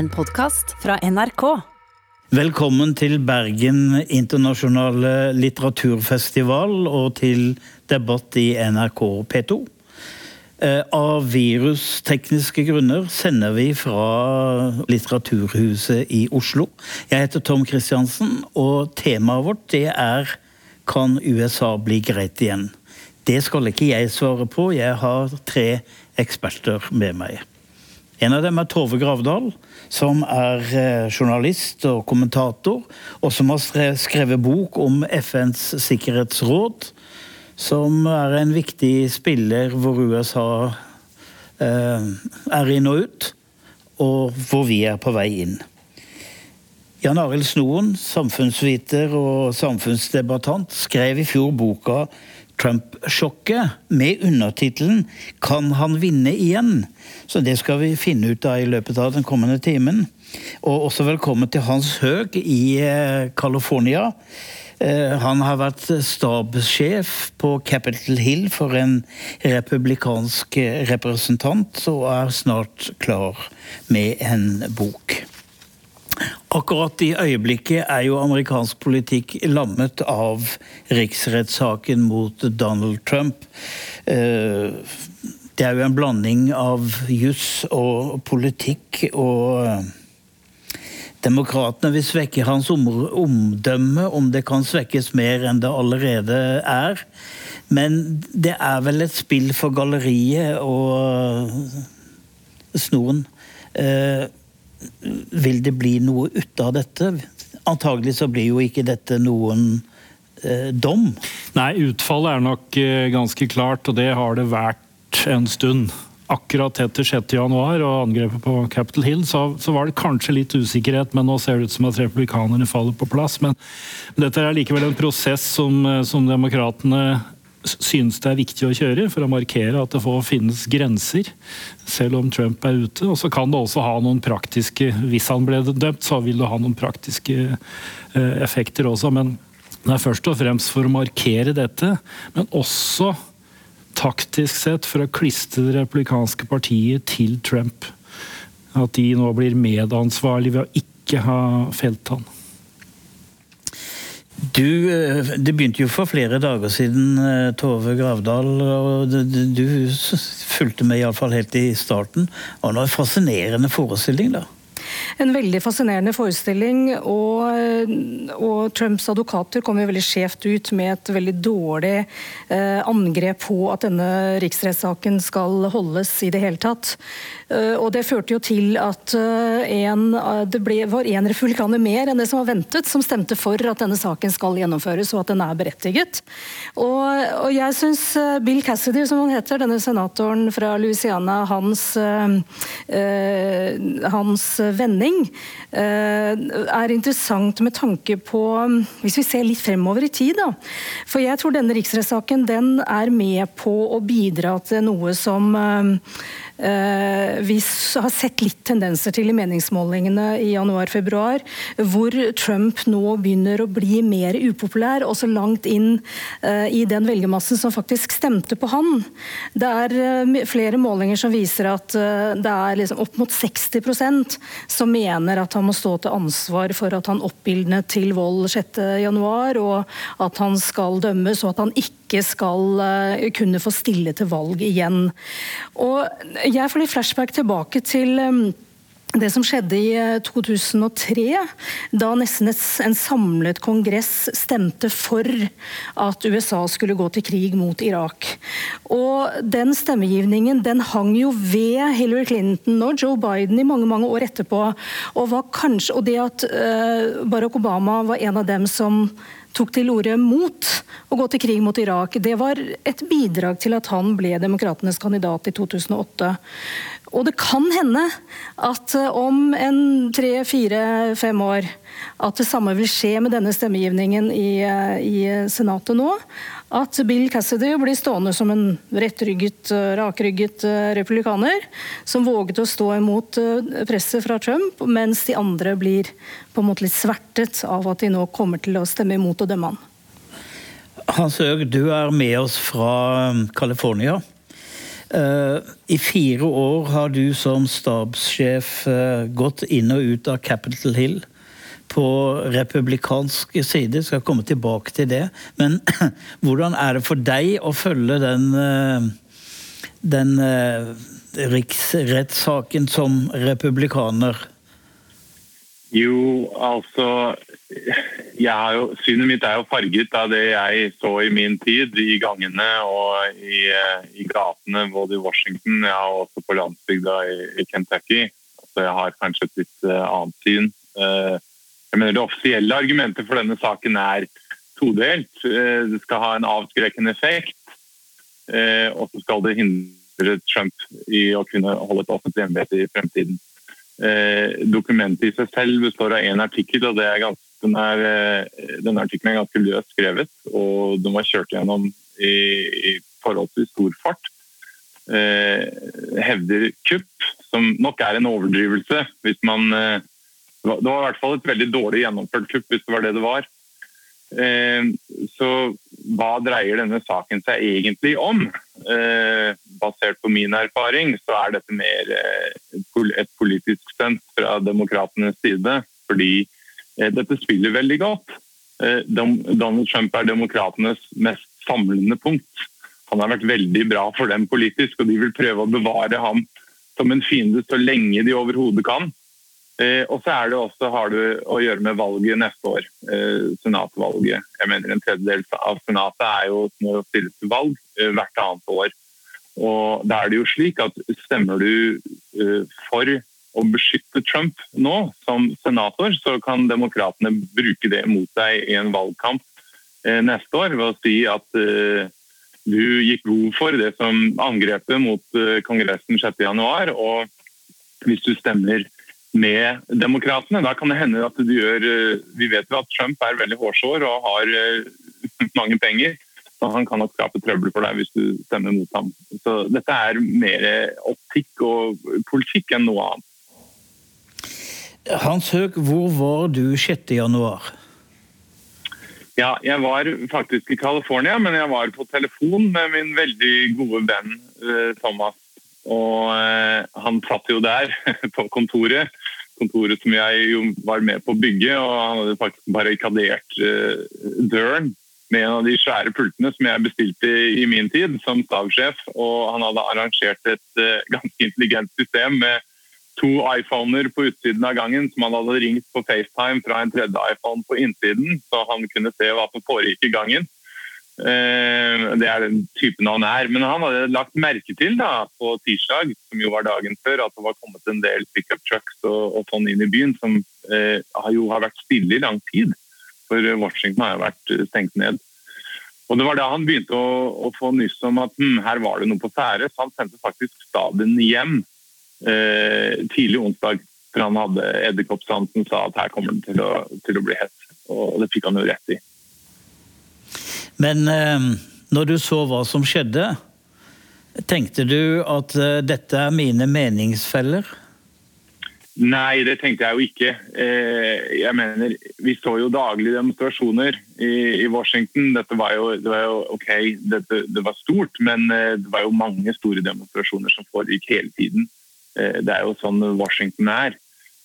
en podkast fra NRK. Velkommen til Bergen internasjonale litteraturfestival og til debatt i NRK P2. Eh, av virustekniske grunner sender vi fra Litteraturhuset i Oslo. Jeg heter Tom Christiansen, og temaet vårt det er Kan USA bli greit igjen? Det skal ikke jeg svare på, jeg har tre eksperter med meg. En av dem er Tove Gravdal, som er eh, journalist og kommentator, og som har skrevet bok om FNs sikkerhetsråd, som er en viktig spiller hvor USA eh, er inn og ut, og hvor vi er på vei inn. Jan Arild Snoen, samfunnsviter og samfunnsdebattant, skrev i fjor boka Trump-sjokket med undertittelen 'Kan han vinne igjen?' Så det skal vi finne ut av i løpet av den kommende timen. Og også velkommen til Hans Høeg i eh, California. Eh, han har vært stabssjef på Capitol Hill for en republikansk representant, og er snart klar med en bok. Akkurat i øyeblikket er jo amerikansk politikk lammet av riksrettssaken mot Donald Trump. Eh, det er jo en blanding av juss og politikk, og eh, Demokratene vil svekke hans omdømme, om det kan svekkes mer enn det allerede er. Men det er vel et spill for galleriet og snoren. Vil det bli noe ut av dette? Antagelig så blir jo ikke dette noen eh, dom. Nei, utfallet er nok eh, ganske klart, og det har det vært en stund. Akkurat etter 6.1 og angrepet på Capitol Hill, så, så, var det kanskje litt usikkerhet, men nå ser det ut som at republikanerne faller på plass. Men, men dette er likevel en prosess som, eh, som demokratene synes det er viktig å kjøre for å markere at det får finnes grenser, selv om Trump er ute. Og så kan det også ha noen praktiske Hvis han ble dømt, så vil det ha noen praktiske eh, effekter også. Men det er først og fremst for å markere dette, men også taktisk sett for å klistre det replikanske partiet til Trump. At de nå blir medansvarlige ved å ikke ha felt han. Du, eh, Det begynte jo for flere dager siden, eh, Tove Gravdal. og Du fulgte med iallfall helt i starten. Det var en fascinerende forestilling, da? en veldig fascinerende forestilling. Og, og Trumps advokater kom jo veldig skjevt ut med et veldig dårlig eh, angrep på at denne riksrettssaken skal holdes i det hele tatt. Uh, og Det førte jo til at uh, en, uh, det ble, var én republikaner mer enn det som var ventet, som stemte for at denne saken skal gjennomføres og at den er berettiget. Og, og jeg syns Bill Cassidy, som han heter, denne senatoren fra Louisiana, hans, hans vending er interessant med tanke på Hvis vi ser litt fremover i tid, da. For jeg tror denne riksrettssaken den er med på å bidra til noe som Eh, vi har sett litt tendenser til i meningsmålingene i januar-februar, hvor Trump nå begynner å bli mer upopulær, også langt inn eh, i den velgermassen som faktisk stemte på han. Det er eh, flere målinger som viser at det er liksom opp mot 60% som mener at han må stå til ansvar for at han oppildnet til vold 6.1, og at han skal dømmes, og at han ikke skal kunne få stille til valg igjen. Og jeg får litt flashback tilbake til um, det som skjedde i 2003, uh, da nesten en samlet kongress stemte for at USA skulle gå til krig mot Irak. Og Den stemmegivningen den hang jo ved Hillary Clinton og Joe Biden i mange mange år etterpå. Og, kanskje, og det at uh, Barack Obama var en av dem som tok til orde mot å gå til krig mot Irak, det var et bidrag til at han ble demokratenes kandidat i 2008. Og det kan hende at eh, om en tre, fire, fem år at det samme vil skje med denne stemmegivningen i, eh, i Senatet nå at Bill Cassidy blir stående som en rettrygget, eh, rakrygget eh, republikaner som våget å stå imot eh, presset fra Trump, mens de andre blir på en måte litt svertet av at de nå kommer til å stemme imot og dømme han. Hans Øg, du er med oss fra California. I fire år har du som stabssjef gått inn og ut av Capitol Hill på republikansk side. Skal komme tilbake til det. Men hvordan er det for deg å følge den, den riksrettssaken som republikaner? Jo, altså jo, Synet mitt er jo farget av det jeg så i min tid i gangene og i, i gatene både i Washington ja, og også på landsbygda i, i Kentucky. Så jeg har kanskje et litt annet syn. Uh, jeg mener Det offisielle argumentet for denne saken er todelt. Uh, det skal ha en avskrekkende effekt, og så skal det hindre Trump i å kunne holde et offentlig embete i fremtiden. Eh, dokumentet i seg selv består av én artikkel, og ganske, den, er, denne den artikkelen er ganske løst skrevet. Og den var kjørt gjennom i, i forholdsvis stor fart. Eh, hevder kupp, som nok er en overdrivelse hvis man eh, Det var i hvert fall et veldig dårlig gjennomført kupp, hvis det var det det var. Eh, så hva dreier denne saken seg egentlig om? Eh, basert på min erfaring så er dette mer eh, et politisk stunt fra demokratenes side. Fordi dette spiller veldig godt. Donald Trump er demokratenes mest samlende punkt. Han har vært veldig bra for dem politisk, og de vil prøve å bevare ham som en fiende så lenge de overhodet kan. Eh, og så er det også, har du å gjøre med valget neste år, eh, senatvalget. Jeg mener En tredjedel av senatet er jo som å stille til valg eh, hvert annet år. Og Da er det jo slik at stemmer du for å beskytte Trump nå som senator, så kan demokratene bruke det mot deg i en valgkamp neste år ved å si at du gikk god for det som angrepet mot Kongressen 6.1. Og hvis du stemmer med demokratene. Da kan det hende at du gjør eh, Vi vet jo at Trump er veldig hårsår og har eh, mange penger. Så han kan nok skape trøbbel for deg hvis du stemmer mot ham. Så dette er mer optikk og politikk enn noe annet. Hans Høeg, hvor var du 6. januar? Ja, jeg var faktisk i California, men jeg var på telefon med min veldig gode venn eh, Thomas og han satt jo der på kontoret, kontoret som jeg var med på å bygge. Og han hadde faktisk barrikadert eh, døren med en av de svære pultene som jeg bestilte i min tid som stabssjef. Og han hadde arrangert et eh, ganske intelligent system med to iPhoner på utsiden av gangen som han hadde ringt på FaceTime fra en tredje iPhone på innsiden, så han kunne se hva som foregikk i gangen. Eh, det er den typen han er. Men han hadde lagt merke til da, på tirsdag, som jo var dagen før, at det var kommet en del pickup trucks og, og sånn inn i byen som eh, jo har vært stille i lang tid. For Washington har jo vært eh, stengt ned. Og Det var da han begynte å, å få nyss om at hm, her var det noe på ferde. Så han sendte faktisk staben hjem eh, tidlig onsdag. For han hadde edderkoppsansen sa at her kommer det til å, til å bli hett. Og det fikk han jo rett i. Men eh, når du så hva som skjedde, tenkte du at eh, dette er mine meningsfeller? Nei, det tenkte jeg jo ikke. Eh, jeg mener, Vi så jo daglig demonstrasjoner i, Washington. Dette var jo, det var jo ok, dette, det var stort, men det var jo mange store demonstrasjoner som foregikk hele tiden. Det er jo sånn Washington er.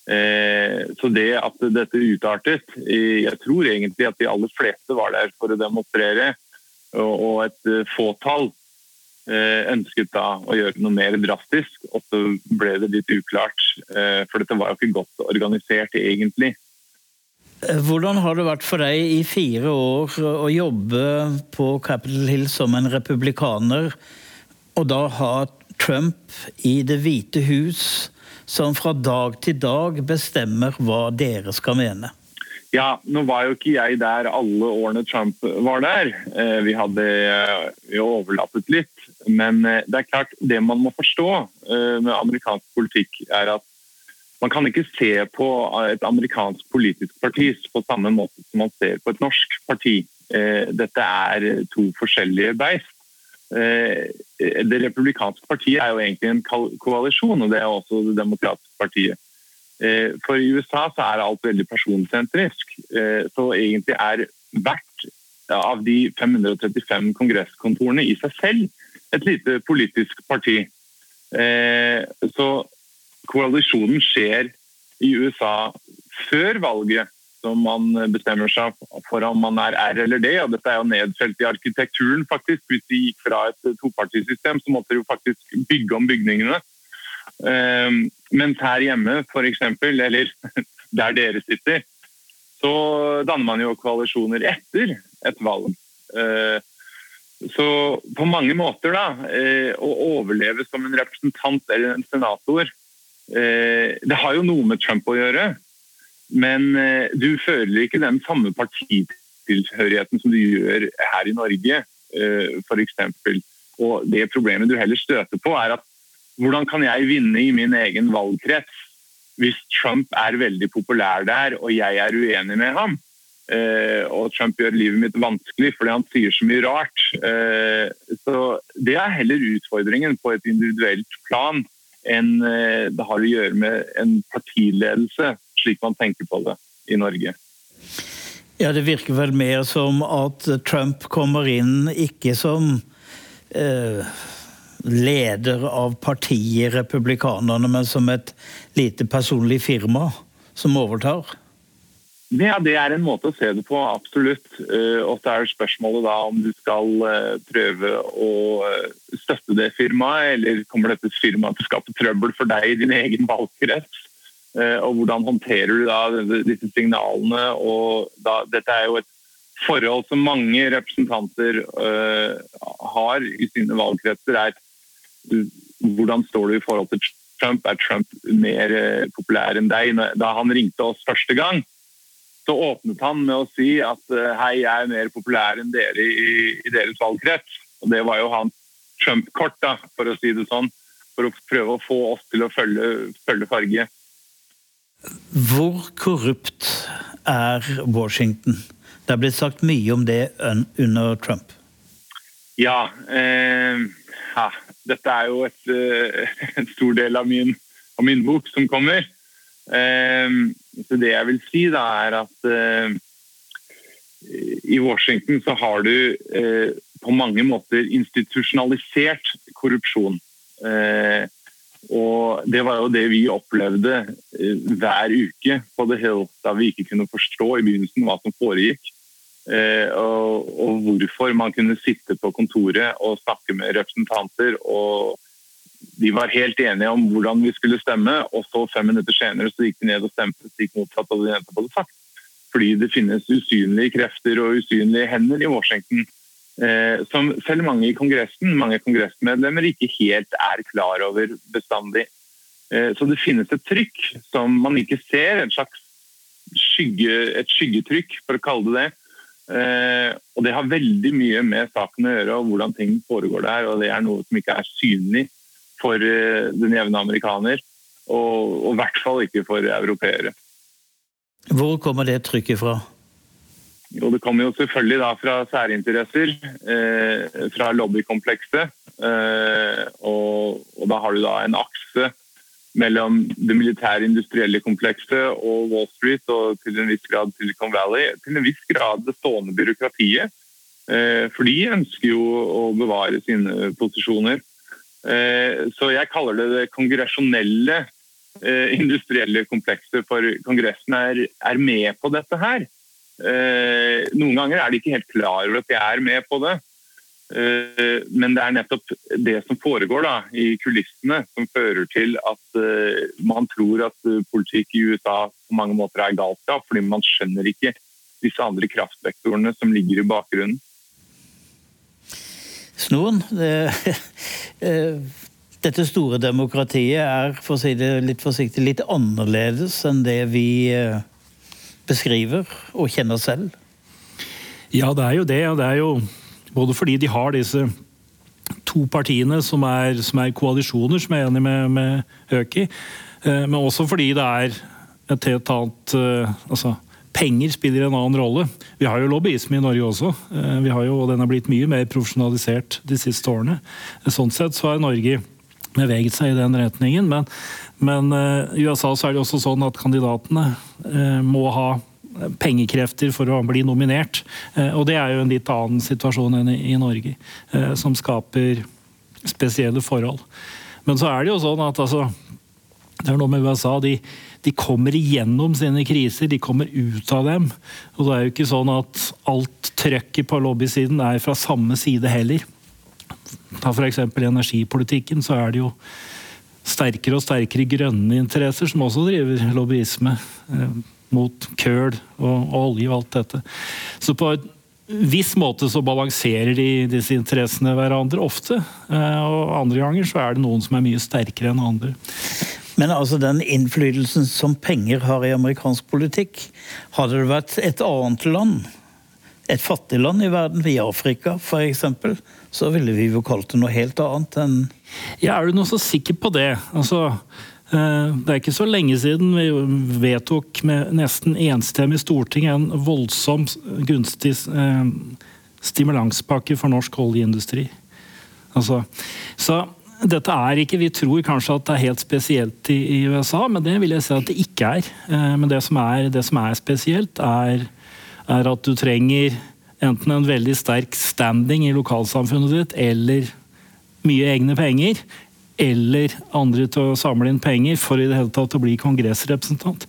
Så det at dette utartet Jeg tror egentlig at de aller fleste var der for å demonstrere, og et eh, fåtall eh, ønsket da å gjøre noe mer drastisk. Og så ble det litt uklart, eh, for dette var jo ikke godt organisert egentlig. Hvordan har det vært for deg i fire år å jobbe på Capitol Hill som en republikaner, og da ha Trump i Det hvite hus som fra dag til dag bestemmer hva dere skal mene? Ja, nå var jo ikke jeg der alle årene Trump var der. Eh, vi hadde jo eh, overlappet litt. Men eh, det er klart, det man må forstå med amerikansk politikk, er at man kan ikke se på et amerikansk politisk parti på samme måte som man ser på et norsk parti. Dette er to forskjellige beist. Det republikanske partiet er jo egentlig en koalisjon, og det er også det demokratiske partiet. Eh, for i USA så er alt veldig personsentrisk. Eh, så egentlig er hvert av de 535 kongresskontorene i seg selv et lite politisk parti. Så koalisjonen skjer i USA før valget, som man bestemmer seg for om man er R eller D. og Dette er jo nedfelt i arkitekturen. faktisk. Hvis de gikk fra et topartisystem, så måtte de jo faktisk bygge om bygningene. Mens her hjemme, f.eks., eller der dere sitter, så danner man jo koalisjoner etter et valg. Eh, så på mange måter, da, eh, å overleve som en representant eller en senator eh, Det har jo noe med Trump å gjøre, men du føler ikke den samme partitilhørigheten som du gjør her i Norge, f.eks. Og det problemet du heller støter på, er at hvordan kan jeg vinne i min egen valgkrets hvis Trump er veldig populær der, og jeg er uenig med ham. Uh, og Trump gjør livet mitt vanskelig fordi han sier så mye rart. Uh, så Det er heller utfordringen på et individuelt plan enn uh, det har å gjøre med en partiledelse, slik man tenker på det i Norge. Ja, Det virker vel mer som at Trump kommer inn ikke som leder av partiet Republikanerne, men som et lite personlig firma som overtar? Ja, Det er en måte å se det på, absolutt. Eh, og så er spørsmålet da om du skal eh, prøve å eh, støtte det firmaet, eller kommer dette firmaet til å skape trøbbel for deg i din egen valgkrets? Og hvordan håndterer du da disse signalene? Og da, dette er jo et forhold som mange representanter har i sine valgkretser. er hvordan står du i forhold til Trump? Er Trump mer uh, populær enn deg? Da han ringte oss første gang, så åpnet han med å si at eh, hei, jeg er mer populær enn dere i, i deres valgkrets. Og det var jo hans Trump-kort, for å si det sånn. For å prøve å få oss til å følge, følge farge. Hvor korrupt er Washington? Det er blitt sagt mye om det under Trump. Ja. Eh, dette er jo et, eh, en stor del av min, av min bok som kommer. Eh, så det jeg vil si, da, er at eh, i Washington så har du eh, på mange måter institusjonalisert korrupsjon. Og det var jo det vi opplevde hver uke på The Hill, da vi ikke kunne forstå i begynnelsen hva som foregikk. Eh, og, og, hvorfor man kunne sitte på kontoret og snakke med representanter. og De var helt enige om hvordan vi skulle stemme, og så fem minutter senere så gikk de ned og stemte stikk motsatt av det de nettopp hadde sagt. Fordi det finnes usynlige krefter og usynlige hender i Washington. Eh, som selv mange i Kongressen, mange kongressmedlemmer ikke helt er klar over bestandig. Eh, så det finnes et trykk som man ikke ser, et slags skygge, et skyggetrykk, for å kalle det det Eh, og Det har veldig mye med saken å gjøre og hvordan ting foregår der. og Det er noe som ikke er synlig for den jevne amerikaner, og, i hvert fall ikke for europeere. Hvor kommer det trykket fra? Jo, Det kommer jo selvfølgelig da fra særinteresser, eh, fra lobbykomplekset. Eh, og, og, da har du da en akse mellom det militære industrielle komplekset og Wall Street og til en viss grad Silicon Valley. Til en viss grad det stående byråkratiet. Eh, for de ønsker jo å bevare sine posisjoner. Eh, så jeg kaller det det kongresjonelle eh, industrielle komplekset, for Kongressen er, er med på dette her. Noen ganger er de ikke helt klar over at de er med på det. Eh, men det er nettopp det som foregår da, i kulissene som fører til at uh, man tror at politikk i USA på mange måter er galskap, fordi man skjønner ikke disse andre kraftvektorene som ligger i bakgrunnen. Snoen, det, dette store demokratiet er for å si det litt forsiktig, litt annerledes enn det vi beskriver og kjenner selv? Ja, det er jo det. det er jo både fordi de har disse to partiene som er, som er koalisjoner, som er enig med, med Høki, eh, men også fordi det er et helt annet eh, altså, Penger spiller en annen rolle. Vi har jo lobbyisme i Norge også. Eh, vi har jo, og Den har blitt mye mer profesjonalisert de siste årene. Sånn sett så har Norge beveget seg i den retningen. Men, men i USA så er det også sånn at kandidatene må ha pengekrefter for å bli nominert. Eh, og det er jo en litt annen situasjon enn i Norge, eh, som skaper spesielle forhold. Men så er det jo sånn at altså, det er noe med USA. De, de, kommer igjennom sine kriser, de kommer ut av dem. Og det er jo ikke sånn at alt trøkket på lobbysiden er fra samme side heller. Ta f.eks. energipolitikken, så er det jo sterkere og sterkere grønne interesser som også driver lobbyisme eh, mot køl og, olje og alt dette. Så på en viss måte så balanserer de disse interessene hverandre ofte. Eh, og andre ganger så er det noen som er mye sterkere enn andre. Men altså den innflytelsen som penger har i amerikansk politikk, hadde det vært et annet land, et fattig land i verden, i Afrika f.eks., så ville vi jo kalt det noe helt annet enn Ja, er du nå så sikker på det? Altså, eh, det er ikke så lenge siden vi vedtok med nesten enstemmig storting en voldsom gunstig eh, stimulanspakke for norsk oljeindustri. Altså, så dette er ikke Vi tror kanskje at det er helt spesielt i, i USA, men det vil jeg si at det ikke er. Eh, men det som er, det som er spesielt, er, er, at du trenger enten en veldig sterk standing i lokalsamfunnet ditt, eller mye egne penger, eller andre til å samle inn penger for i det hele tatt å bli kongressrepresentant.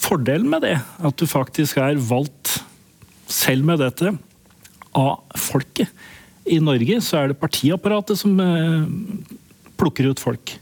Fordelen med det, at du faktisk er valgt selv med dette av folket, i Norge så er det partiapparatet som eh, plukker ut folk.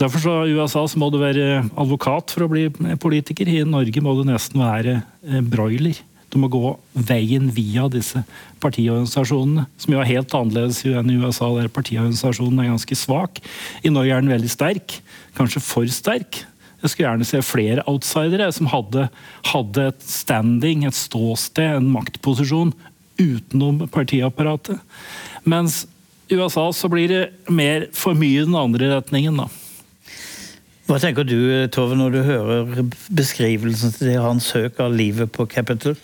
Derfor så I USA så må du være advokat for å bli politiker. I Norge må du nesten være eh, broiler. Du må gå veien via disse partiorganisasjonene, som jo er helt annerledes enn i USA, der partiorganisasjonen er ganske svak. I Norge er den veldig sterk, kanskje for sterk. Jeg skulle gjerne se flere outsidere som hadde, hadde et standing, et ståsted, en maktposisjon utenom partiapparatet. Mens i USA så blir det mer for mye den andre retningen, da. Hva tenker du Tove, når du hører beskrivelsen til hans søk av livet på Capitol?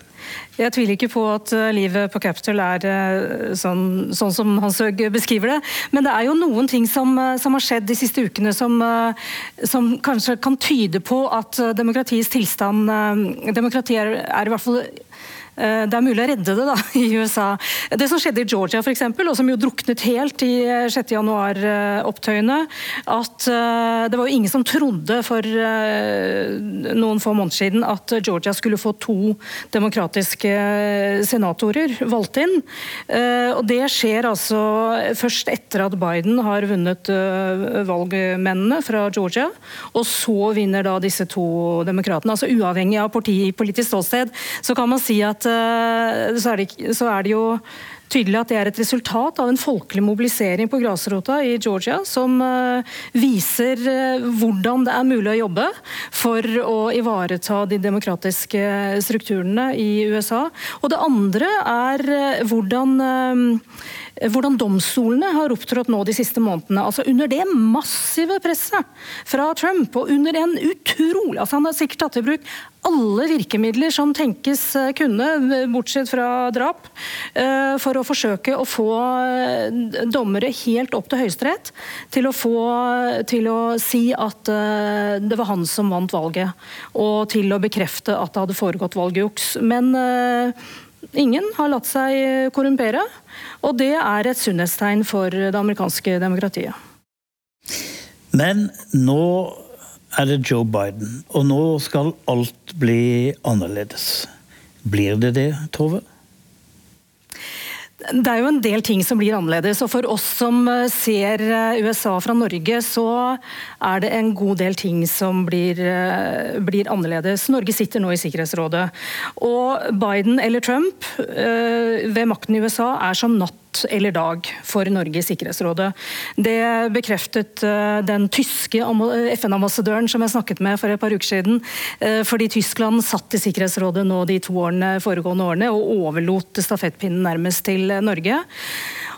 Jeg tviler ikke på at eh, livet på Capitol er eh, sånn, sånn som Hansøg beskriver det. Men det er jo noen ting som, eh, som har skjedd de siste ukene som, som, kanskje kan tyde på at demokratiets tilstand Demokratiet er, er i hvert fall det er mulig å redde det da, i USA. Det som skjedde i Georgia for eksempel, og som jo druknet helt i 6. januar-opptøyene, at eh, det var jo ingen som trodde for eh, noen få måneder siden at Georgia skulle få to demokratiske senatorer valgt inn. Og det skjer altså først etter at Biden har vunnet valgmennene fra Georgia, og så vinner da disse to demokratene. Altså uavhengig av politisk ståsted, så kan man si at Eh, så er, det, så er det jo tydelig at det er et resultat av en folkelig mobilisering på grasrota i Georgia, som eh, viser eh, hvordan det er mulig å jobbe for å ivareta de demokratiske strukturene i USA. Og det andre er hvordan hvordan domstolene har opptrådt nå de siste månedene. altså Under det massive presset fra Trump, og under en utrolig altså Han har sikkert tatt i bruk alle virkemidler som tenkes eh, kunne, bortsett fra drap, eh, for å forsøke å få eh, dommere helt opp til Høyesterett til å få til å si at det var han som vant valget, og til å bekrefte at det hadde foregått valgjuks. Men Ingen har latt seg korrumpere, og det er et sunnhetstegn for det amerikanske demokratiet. Men nå er det Joe Biden, og nå skal alt bli annerledes. Blir det det, Tove? Det er jo en del ting som blir annerledes. og For oss som eh, ser eh, USA fra Norge, så er det en god del ting som blir, eh, blir annerledes. Norge sitter nå i Sikkerhetsrådet. Og Biden eller Trump ved makten i USA er som natt eller dag for Norge i Sikkerhetsrådet. Det bekreftet den tyske FN-ambassadøren som jeg snakket med for et par uker siden. Fordi Tyskland satt i Sikkerhetsrådet nå de to årene, foregående årene og overlot stafettpinnen nærmest til Norge.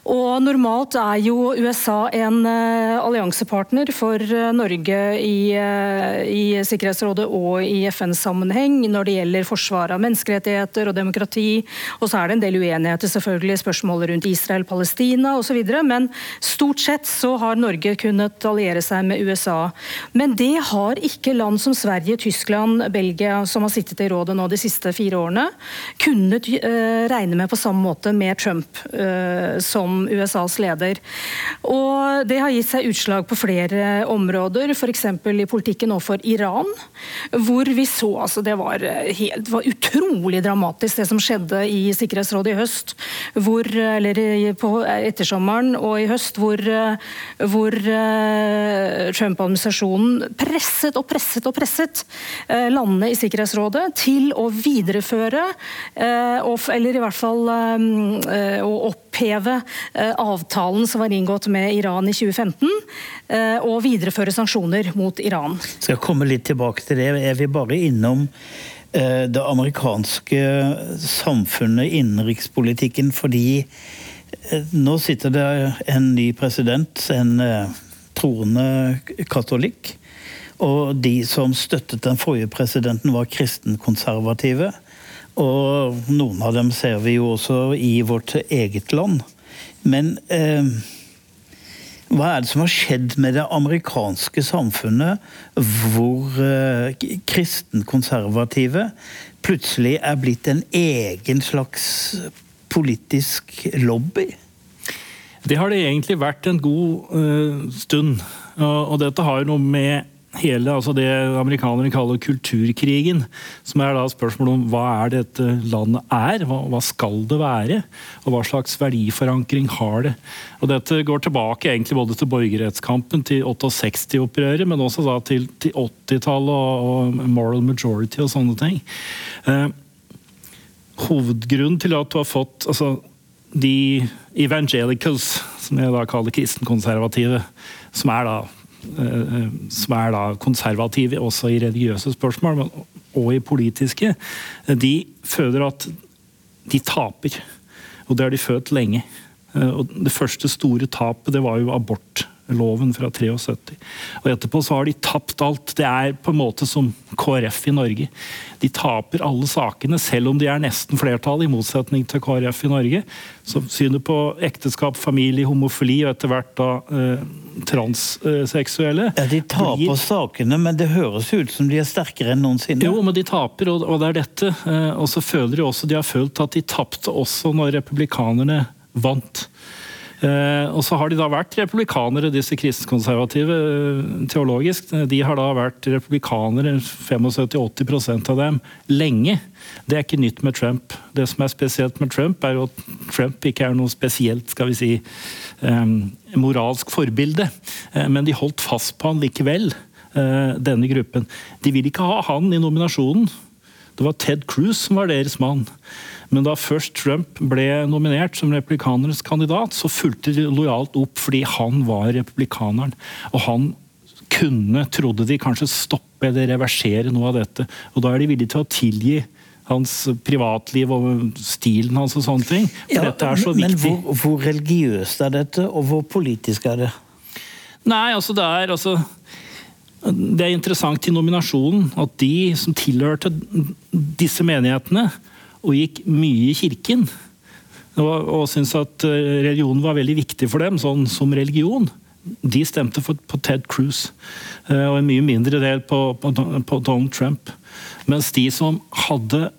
Og Normalt er jo USA en uh, alliansepartner for uh, Norge i, uh, i, Sikkerhetsrådet og i FN-sammenheng når det gjelder forsvar av menneskerettigheter og demokrati. Og så er det en del uenigheter selvfølgelig, spørsmålet rundt Israel, Palestina osv. Men stort sett så har Norge kunnet alliere seg med USA. Men det har ikke land som Sverige, Tyskland, Belgia, som har sittet i rådet nå de siste fire årene, kunnet regne med på samme måte med Trump som som USAs leder. Og det har gitt seg utslag på flere områder, f.eks. i politikken overfor Iran, hvor vi så altså Det var, helt, var utrolig dramatisk det som skjedde i Sikkerhetsrådet i høst, hvor, eller på ettersommeren og i høst, hvor, hvor Trump-administrasjonen presset og presset og presset landene i Sikkerhetsrådet til å videreføre, eller i hvert fall å oppheve avtalen som var inngått med Iran i 2015, og videreføre sanksjoner mot Iran. Jeg skal komme litt tilbake til det. Jeg vil bare innom det amerikanske samfunnet, innenrikspolitikken, fordi nå sitter det en ny president, en troende katolikk. Og de som støttet den forrige presidenten, var kristenkonservative. Og noen av dem ser vi jo også i vårt eget land. Men eh, hva er det som har skjedd med det amerikanske samfunnet, hvor eh, kristenkonservative plutselig er blitt en egen slags politisk lobby? Det har det egentlig vært en god uh, stund. Og, og dette har jo noe med hele altså det amerikanerne kaller kulturkrigen, som er da spørsmålet om hva er dette landet er, hva, hva, skal det være, og hva slags verdiforankring har det. Og Dette går tilbake egentlig både til borgerrettskampen, til 68-opprøret, men også da til, til 80-tallet og, og, moral majority og sånne ting. Eh, hovedgrunnen til at du har fått altså, de evangelicals, som jeg da kaller kristenkonservative, som er da som er da konservative også i religiøse spørsmål, og i politiske, de føler at de taper. Og det har de følt lenge. Eh, og det første store tapet det var jo abort loven fra 73. Og etterpå så har de tapt alt. Det er på en måte som KrF i Norge. De taper alle sakene, selv om de er nesten flertall, i motsetning til KrF i Norge. Så synet på ekteskap, familie, homofili og etter hvert da eh, transseksuelle Ja, De taper blir... sakene, men det høres ut som de er sterkere enn noensinne. Jo, men de taper, og, og det er dette. Eh, og så føler de også de har følt at de tapte også når republikanerne vant. Eh, og så har de da vært republikanere, disse kristenkonservative eh, teologisk. De har da vært republikanere, 75-80% av dem, lenge. Det er ikke nytt med Trump. Det som er spesielt med Trump, er jo at Trump ikke er noe spesielt skal vi si, um, moralsk forbilde. Men de holdt fast på han likevel, denne gruppen. De vil ikke ha han i nominasjonen. Det var Ted Cruz som var deres mann. Men da først Trump ble nominert som republikanernes kandidat, så fulgte de lojalt opp fordi han var republikaneren. Og han kunne, trodde de, kanskje stoppe eller reversere noe av dette. Og da er de villige til å tilgi hans privatliv og stilen hans og sånne ting. For ja, dette er så viktig. Men hvor, hvor religiøst er dette, og hvor politisk er det? Nei, altså det er altså det er interessant i nominasjonen at de som tilhørte disse menighetene, og gikk mye i kirken. Og, syntes at eh, religionen var veldig viktig for dem, sånn som religion. De stemte for, på Ted Cruz, eh, og en mye mindre del på, på, på Donald Trump. Mens de som hadde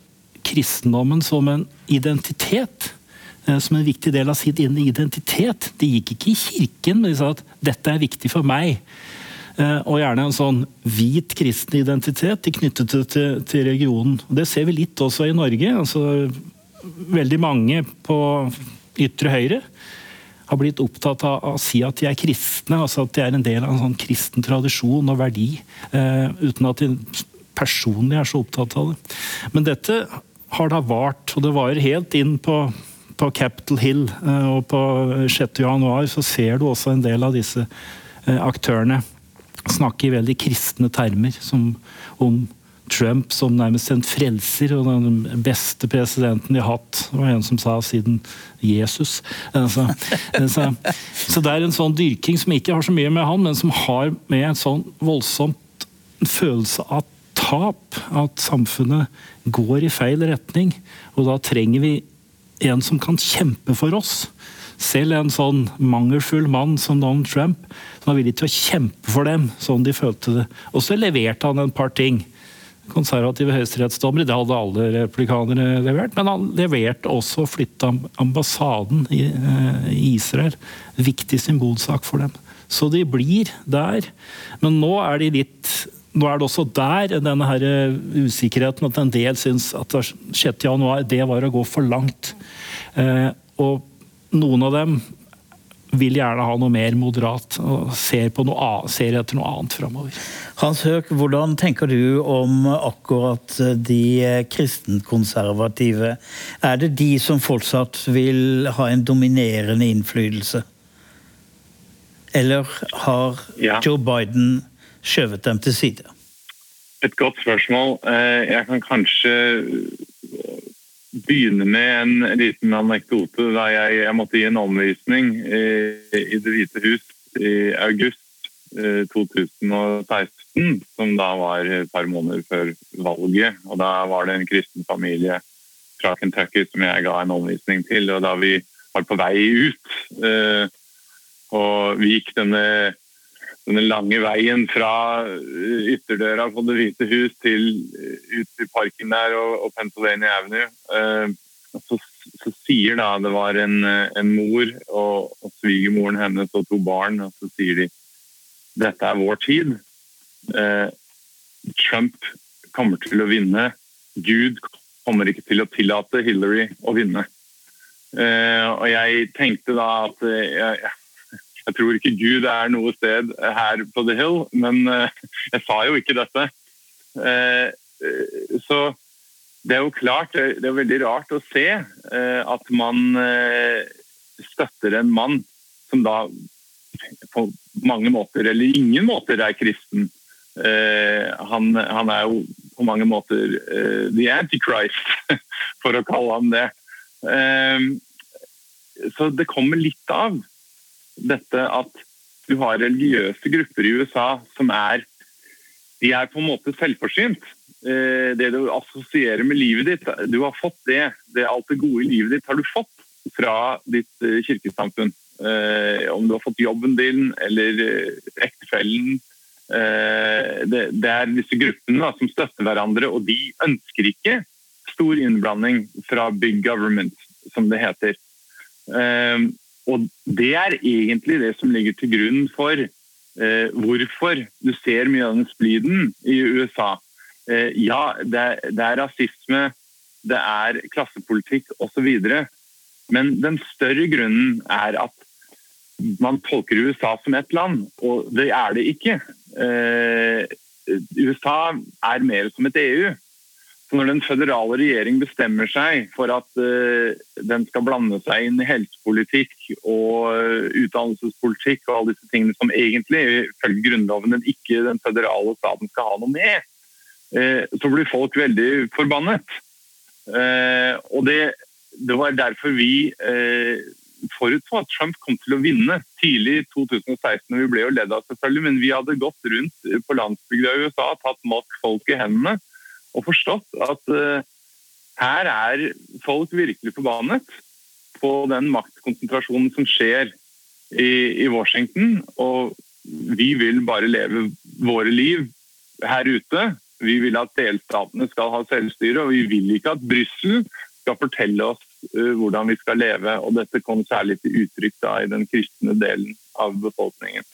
kristendommen som en identitet, eh, som en viktig del av sin identitet. De gikk ikke i kirken, men de sa at 'dette er viktig for meg'. Eh, og gjerne en sånn hvit kristen identitet knyttet til, til, regionen. Det ser vi litt også i Norge. altså Veldig mange på ytre høyre har blitt opptatt av å si at de er kristne, altså at de er en del av en sånn kristen tradisjon og verdi, eh, uten at de personlig er så opptatt av det. Men dette har da vart, og det varer helt inn på, på Capitol Hill. Eh, og på 6. januar så ser du også en del av disse aktørene snakke i veldig kristne termer som, om Trump som nærmest en frelser og den beste presidenten de har hatt. Det var en som sa siden Jesus. Så, så, så, det er en sånn dyrking som ikke har så mye med han, men som har med en sånn voldsomt følelse av tap. At samfunnet går i feil retning. Og da trenger vi en som kan kjempe for oss. Selv en sånn mangelfull mann som Donald Trump, som var villig til å kjempe for dem, sånn de følte det. Og så leverte han en par ting. konservative høyesterettsdommere. Det hadde alle republikanere levert. Men han leverte også å flytte ambassaden i Israel. Viktig symbolsak for dem. Så de blir der. Men nå er de litt nå er det også der denne her usikkerheten at en del syns at 6.1 det var å gå for langt. Eh, og noen av dem vil gjerne ha noe mer moderat og ser, noe, ser etter noe annet framover. Hans Høek, hvordan tenker du om akkurat de kristenkonservative? Er det de som fortsatt vil ha en dominerende innflytelse? Eller har ja. Joe Biden skjøvet dem til side? Et godt spørsmål. Eh, jeg kan kanskje begynne med en liten anekdote. Da jeg, jeg måtte gi en omvisning i, i Det hvite hus i august 2016, eh, som da var et par måneder før valget. Og Da var det en kristen familie fra Kentucky som jeg ga en omvisning til. og Da vi var på vei ut eh, og vi gikk denne, denne lange veien fra ytterdøra på Det hvite hus til ut til parken der og, og Pennsylvania Avenue. Eh, så, så, sier da det var en, en mor og, og svigermoren hennes og to barn, og så sier de dette er vår tid. Eh, Trump kommer til å vinne. Gud kommer ikke til å tillate Hillary å vinne. Eh, og jeg tenkte da at jeg tror ikke Gud er noe sted her på The Hill, men eh, jeg sa jo ikke dette. Eh, eh, så det er jo klart, det er veldig rart å se at man støtter en mann som da på mange måter, eller ingen måter, er kristen. Han, han er jo på mange måter the antichrist, for å kalle ham det. Så det kommer litt av dette at du har religiøse grupper i USA som er de er på en måte selvforsynt. Eh, det du assosierer med livet ditt, du har fått det. det alt det gode i livet ditt har du fått fra ditt eh, kirkesamfunn. Eh, om du har fått jobben din eller ektefellen. Det, er disse gruppene som støtter hverandre, og de ønsker ikke stor innblanding fra big government, som det heter. Og det er egentlig det som ligger til grunn for eh, hvorfor du ser mye av den spliden i USA. Eh, ja, det, det, er rasisme, det er klassepolitikk osv. Men den større grunnen er at man tolker USA som ett land, og det er det ikke. Eh, USA er mer som et EU. Så når den føderale regjering bestemmer seg for at uh, den skal blande seg inn i helsepolitikk og uh, utdannelsespolitikk og alle disse tingene som egentlig ifølge Grunnloven den ikke den føderale staten skal ha noe med, uh, så blir folk veldig forbannet. og det, det, var derfor vi forutså at Trump kom til å vinne tidlig i 2016. Vi ble jo ledd av selvfølgelig, men vi hadde gått rundt på landsbygda i USA, tatt mask folk i hendene og forstått at uh, her er folk virkelig forbannet på den maktkonsentrasjonen som skjer i, i, Washington. Og vi vil bare leve våre liv her ute. Vi vil at delstatene skal ha selvstyre, og vi vil ikke at Brussel skal fortelle oss uh, hvordan vi skal leve. Og dette kom særlig til uttrykk da, i den kristne delen av befolkningen.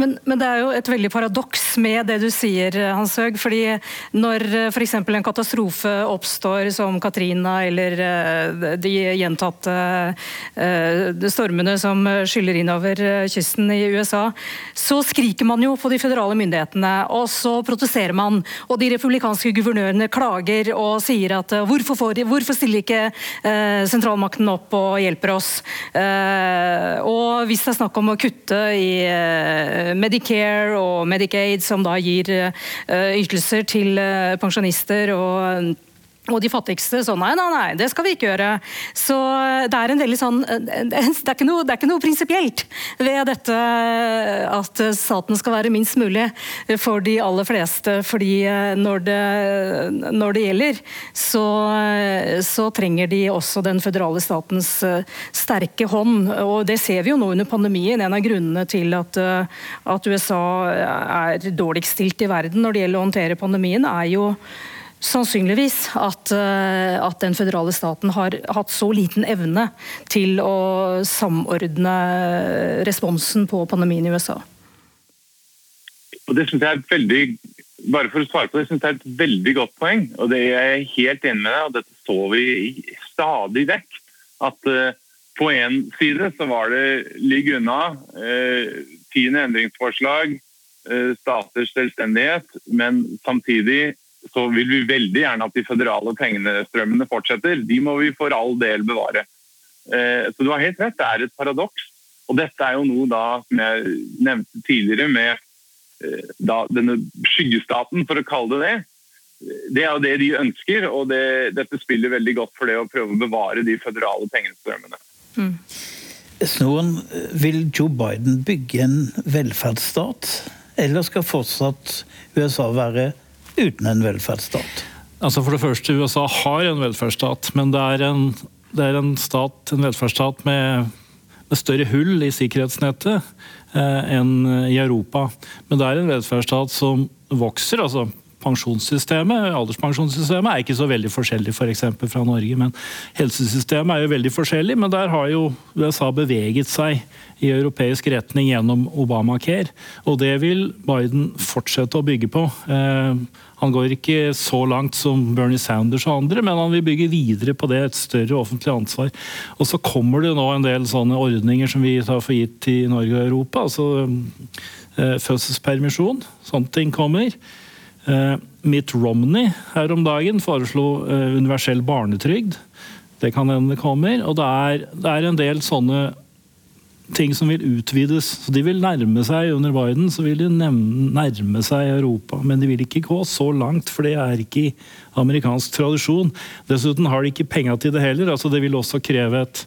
Men, men, det er jo et veldig paradoks med det du sier, Hans Høeg. fordi når f.eks. For en katastrofe oppstår som Katrina eller eh, de gjentatte eh, stormene som skyller innover kysten i USA, så skriker man jo på de føderale myndighetene, og så protesterer man. Og de republikanske guvernørene klager og sier at hvorfor, får, hvorfor stiller ikke sentralmakten opp og hjelper oss? Og hvis det er snakk om å kutte i Eh, Medicare og Medicaid, som da gir eh, ytelser til eh, pensjonister og og de fattigste så nei, nei, nei, det skal vi ikke gjøre. Så det er en veldig sånn Det er ikke noe, noe prinsipielt ved dette at staten skal være minst mulig for de aller fleste. Fordi når det, når det gjelder, så, så, trenger de også den føderale statens sterke hånd. Og det ser vi jo nå under pandemien. En av grunnene til at, at USA er dårligst stilt i verden når det gjelder å håndtere pandemien, er jo sannsynligvis at, eh, at, den føderale staten har hatt så liten evne til å samordne responsen på pandemien i USA. Og det synes jeg er veldig bare for å svare på det, synes jeg er et veldig godt poeng. og det er Jeg helt enig med deg, og dette så vi stadig vekk. At uh, på én side så var det ligg unna. Tiende endringsforslag, uh, staters selvstendighet. Men samtidig så vil vi veldig gjerne at de føderale pengestrømmene fortsetter. De må vi for all del bevare. Eh, så du har helt rett, det er et paradoks. Og dette er jo noe da, som jeg nevnte tidligere, med eh, da, denne skyggestaten, for å kalle det det. Det er jo det de ønsker, og det, dette spiller veldig godt for det å prøve å bevare de føderale pengestrømmene. Mm. Snoren, vil Joe Biden bygge en velferdsstat, eller skal fortsatt USA være uten en velferdsstat? Altså For det første, USA har en velferdsstat, men det er en, det er en, stat, en velferdsstat med, med, større hull i sikkerhetsnettet eh, enn i Europa. Men det er en velferdsstat som vokser. altså pensjonssystemet, Alderspensjonssystemet er ikke så veldig forskjellig for eksempel, fra Norge. men Helsesystemet er jo veldig forskjellig, men der har jo USA beveget seg i europeisk retning gjennom Obamacare. Og det vil Biden fortsette å bygge på. Eh, han går ikke så langt som Bernie Sanders og andre, men han vil bygge videre på det, et større offentlig ansvar. Og så kommer det nå en del sånne ordninger som vi tar for gitt i Norge og Europa. altså eh, Fødselspermisjon, sånne ting kommer. Eh, Mitt Romney her om dagen foreslo eh, universell barnetrygd. Det kan hende det kommer. Og det er, det er, en del sånne ting som vil utvides. Så De vil nærme seg under Biden, så vil de nærme seg Europa. Men de vil ikke gå så langt, for det er ikke i amerikansk tradisjon. Dessuten har de ikke penga til det heller. altså Det vil også kreve et,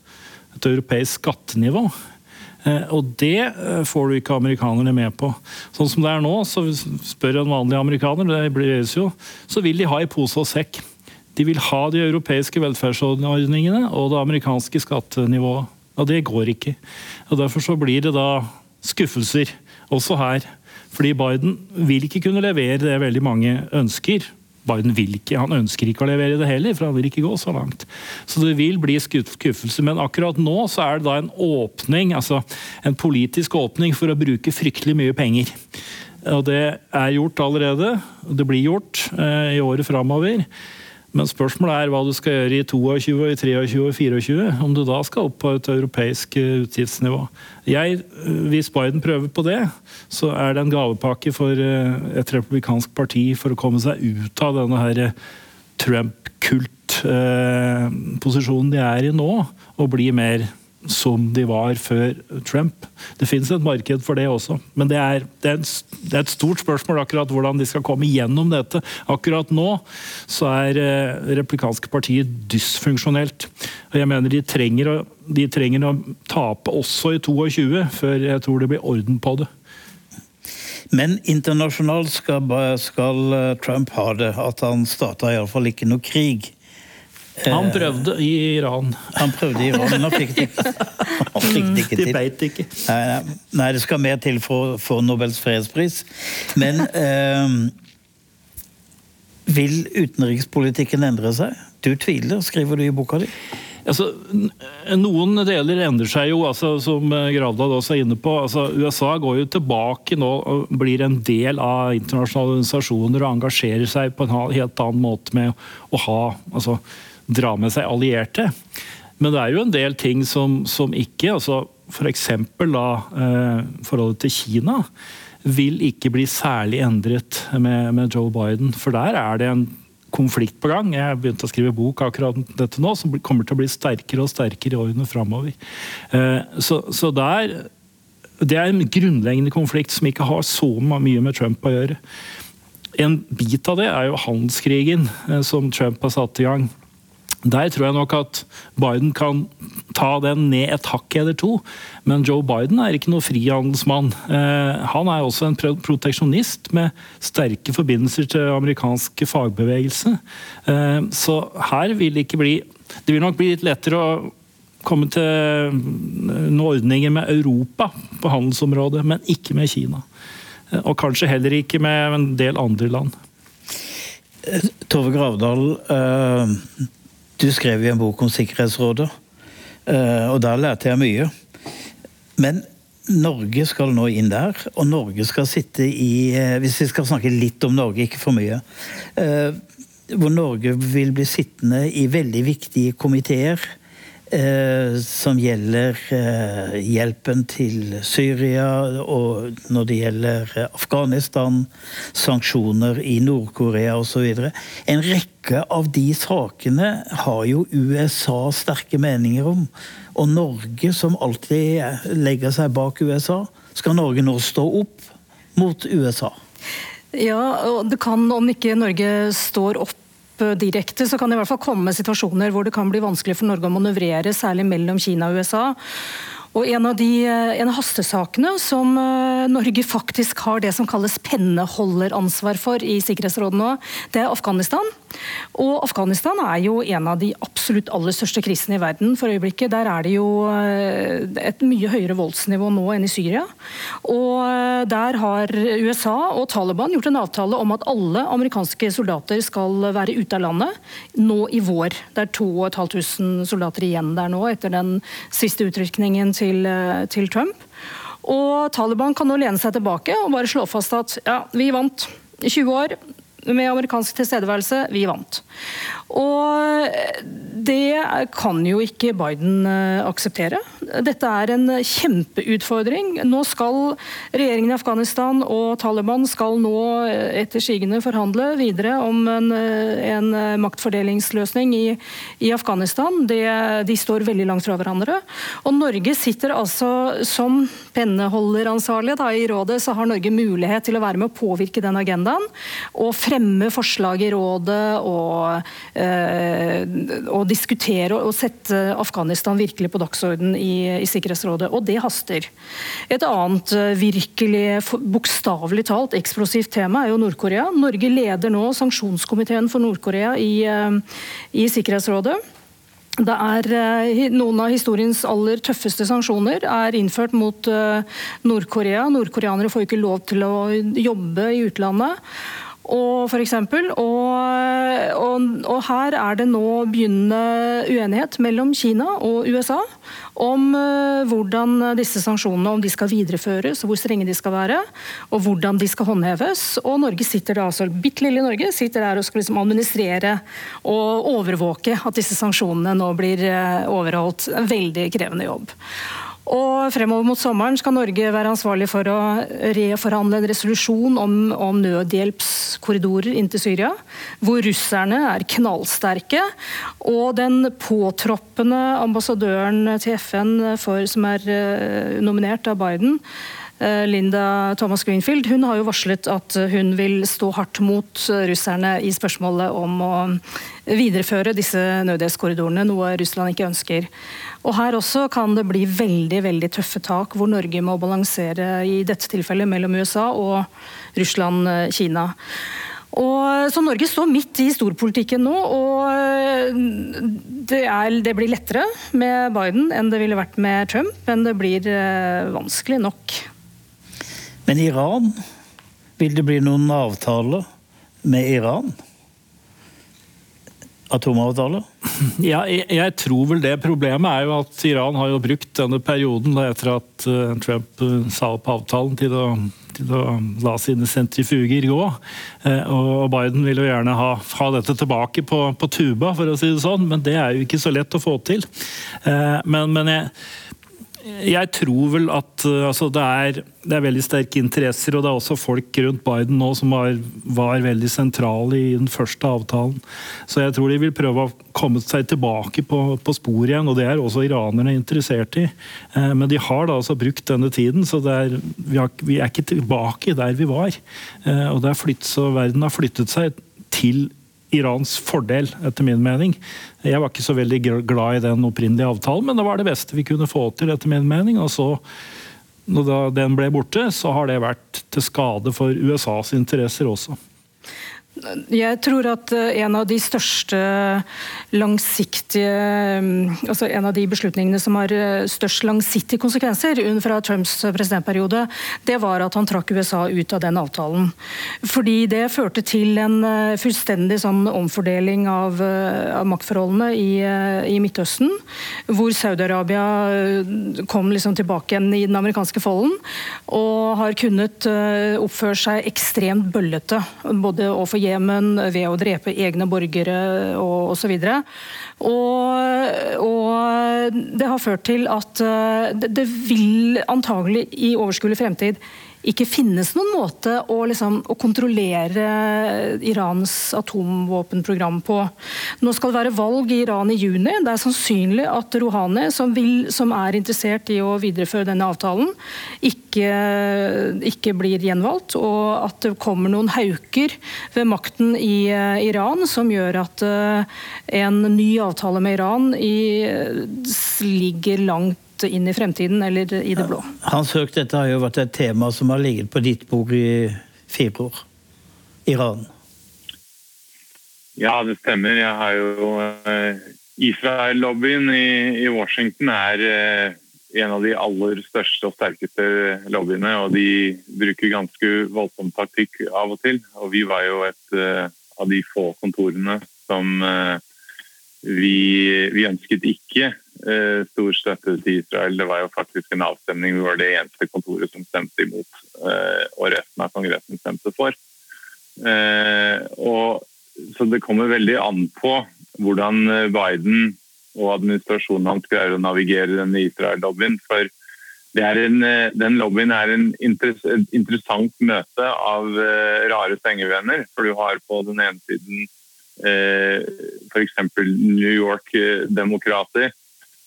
et europeisk skattenivå. Eh, og det eh, får du ikke amerikanerne med på. Sånn som det er nå, så spør en vanlig amerikaner, det blir jo, så vil de ha i pose og sekk. De vil ha de europeiske velferdsordningene og det amerikanske skattenivået. Og det går ikke. Og Derfor så blir det da skuffelser, også her. Fordi Biden vil ikke kunne levere det veldig mange ønsker. Biden vil ikke, han ønsker ikke å levere det heller, for han vil ikke gå så langt. Så det vil bli skuffelse. Men akkurat nå så er det da en åpning, altså en politisk åpning for å bruke fryktelig mye penger. Og det er gjort allerede. Det blir gjort eh, i året framover. Men spørsmålet er hva du skal gjøre i 22, i 23 og 24. Om du da skal opp på et europeisk eh, utgiftsnivå. Jeg, eh, hvis Biden prøver på det, så er det en gavepakke for eh, et republikansk parti for å komme seg ut av denne her Trump-kult-posisjonen de er i nå, og bli mer som de var før Trump. Det finnes et marked for det også, men det er, det er, det er et stort spørsmål akkurat hvordan de skal komme gjennom dette. Akkurat nå så er eh, replikanske partier dysfunksjonelt. Og jeg mener de trenger, å, de trenger å tape også i 22 før jeg tror det blir orden på det. Men internasjonalt skal, skal eh, Trump ha det, at han starta iallfall ikke noe krig. Han prøvde i Iran. Han prøvde i Iran, men han fikk det ikke, han fikk det ikke til. De beit ikke. Nei, nei, det skal mer til for, for Nobels fredspris. Men eh, vil utenrikspolitikken endre seg? Du tviler, skriver du i boka di. Altså, noen deler endrer seg jo, altså, som Gravdal også er inne på. Altså, USA går jo tilbake nå og blir en del av internasjonale organisasjoner og engasjerer seg på en helt annen måte med å ha altså, dra med seg allierte. Men det er jo en del ting som, som ikke altså F.eks. Eh, forholdet til Kina vil ikke bli særlig endret med, med, Joe Biden. For der er det en konflikt på gang. Jeg har begynt å skrive bok akkurat dette nå, som kommer til å bli sterkere og sterkere i årene framover. Eh, så, så der Det er en grunnleggende konflikt som ikke har så mye med Trump å gjøre. En bit av det er jo handelskrigen eh, som Trump har satt i gang. Der tror jeg nok at Biden kan ta den ned et hakk eller to. Men Joe Biden er ikke noe frihandelsmann. Eh, han er også en proteksjonist med sterke forbindelser til amerikansk fagbevegelse. Eh, så her vil det ikke bli Det vil nok bli litt lettere å komme til noen ordninger med Europa på handelsområdet, men ikke med Kina. Eh, og kanskje heller ikke med en del andre land. Tove Gravdal, du skrev jo en bok om Sikkerhetsrådet, og der lærte jeg mye. Men Norge skal nå inn der, og Norge skal sitte i Hvis vi skal snakke litt om Norge, ikke for mye Hvor Norge vil bli sittende i veldig viktige komiteer Eh, som gjelder eh, hjelpen til Syria, og når det gjelder eh, Afghanistan, sanksjoner i Nord-Korea osv. En rekke av de sakene har jo USA sterke meninger om. Og Norge, som alltid legger seg bak USA, skal Norge nå stå opp mot USA? Ja, og det kan, om ikke Norge står opp direkte, så kan det i hvert fall komme situasjoner hvor det kan bli vanskelig for Norge å manøvrere, særlig mellom Kina og USA. Og en av, de, eh, en av hastesakene som eh, Norge faktisk har det som kalles penneholderansvar for i Sikkerhetsrådet nå, det er Afghanistan. Og Afghanistan er jo en av de absolutt aller største krisene i verden for øyeblikket. Der er det jo eh, et mye høyere voldsnivå nå enn i Syria. Og der har USA og Taliban gjort en avtale om at alle amerikanske soldater skal være ute av landet nå i vår. Det er 2500 soldater igjen der nå etter den siste utrykningen til, eh, til Trump. Og Taliban kan nå lene seg tilbake og bare slå fast at ja, vi vant i 20 år med amerikansk tilstedeværelse. Vi vant. Og det kan jo ikke Biden eh, akseptere. Dette er en kjempeutfordring. Nå skal regjeringen i Afghanistan og Taliban skal nå eh, etter sigende forhandle videre om en, eh, en maktfordelingsløsning i, i Afghanistan. Det, de står veldig langt fra hverandre. Og Norge sitter altså som penneholderansvarlig da, i rådet, så har Norge mulighet til å være med å påvirke den agendaen. og fremme forslag i rådet og, eh, og diskutere og sette Afghanistan virkelig på dagsorden i, i, Sikkerhetsrådet. Og det haster. Et annet eh, virkelig bokstavelig talt eksplosivt tema er jo Nord-Korea. Norge leder nå sanksjonskomiteen for Nord-Korea i, eh, i Sikkerhetsrådet. Det er Noen av historiens aller tøffeste sanksjoner er innført mot Nord-Korea. Nordkoreanere får ikke lov til å jobbe i utlandet. Og, for eksempel, og, og, og, her er det nå begynnende uenighet mellom Kina og USA om uh, hvordan disse sanksjonene om de skal videreføres, hvor strenge de skal være, og hvordan de skal håndheves. Og Norge sitter da, altså bitte lille Norge sitter der og skal liksom administrere og overvåke at disse sanksjonene nå blir uh, overholdt. En veldig krevende jobb. Og Fremover mot sommeren skal Norge være ansvarlig for å reforhandle en resolusjon om, om nødhjelpskorridorer inn til Syria, hvor russerne er knallsterke. Og den påtroppende ambassadøren til FN for, som er uh, nominert av Biden, uh, Linda Thomas Greenfield, hun har jo varslet at hun vil stå hardt mot russerne i spørsmålet om å videreføre disse nødhjelpskorridorene, noe Russland ikke ønsker. Og Her også kan det bli veldig veldig tøffe tak, hvor Norge må balansere i dette tilfellet mellom USA og Russland-Kina. Og, så Norge står midt i storpolitikken nå, og eh, det, er, det, blir lettere med Biden enn det ville vært med Trump, men det blir eh, vanskelig nok. Men Iran? Vil det bli noen avtale med Iran? Atomavtale? Ja, jeg, jeg, tror vel det. Problemet er jo at Iran har jo brukt denne perioden da, etter at uh, Trump uh, sa opp avtalen til å, til å, la sine sentrifuger gå. Uh, og Biden vil jo gjerne ha, ha dette tilbake på, på, tuba, for å si det sånn, men det er jo ikke så lett å få til. men, men jeg jeg tror vel at uh, altså, det, er, det, er, veldig sterke interesser, og det er også folk rundt Biden nå som var, var, veldig sentrale i den første avtalen. Så jeg tror de vil prøve å komme seg tilbake på, på sporet igjen, og det er også iranerne interessert i. Eh, men de har da altså brukt denne tiden, så er, vi, har, vi, er ikke tilbake der vi var. Eh, og flytt, verden har flyttet seg til Irans fordel, etter min mening. Jeg var ikke så veldig glad i den opprinnelige avtalen, men det var det beste vi kunne få til, etter min mening. Og så, når den ble borte, så har det vært til skade for USAs interesser også. Jeg tror at eh, en av de største langsiktige mm, Altså en av de beslutningene som har eh, størst langsiktige konsekvenser fra Trumps presidentperiode, det var at han trakk USA ut av den avtalen. Fordi det førte til en eh, fullstendig sånn omfordeling av, av maktforholdene i, i, Midtøsten. Hvor Saudi-Arabia kom liksom tilbake igjen i den amerikanske folden. Og har kunnet oppføre seg ekstremt bøllete. både overfor Jemen ved å drepe egne borgere og osv. Og, og, og det har ført til at eh, det vil antagelig i overskuelig fremtid ikke finnes noen måte å, liksom, å, kontrollere Irans atomvåpenprogram på. Nå skal det være valg i Iran i juni. Det er sannsynlig at Rouhani, som, vil, som er interessert i å videreføre denne avtalen, ikke, ikke, blir gjenvalgt. Og at det kommer noen hauker ved makten i uh, Iran som gjør at uh, en ny avtale med Iran i, ligger langt inn i fremtiden eller i det blå. Hans Høk, dette har jo vært et tema som har ligget på ditt bord i fire år. Iran. Ja, det stemmer. Jeg har jo uh, Israel-lobbyen i, i, Washington er uh, en av de aller største og sterkeste lobbyene. Og de bruker ganske voldsom taktikk av og til. Og vi var jo et uh, av de få kontorene som vi, vi ønsket ikke Eh, stor støtte til Israel. Det var jo faktisk en avstemning. Vi var det eneste kontoret som stemte imot, eh, og resten av Kongressen stemte for. Eh, og, så det kommer veldig an på hvordan Biden og administrasjonen hans greier å navigere denne Israel-lobbyen. For en, den lobbyen er en et interessant møte av rare sengevenner. For du har på den ene siden f.eks. New York-demokrater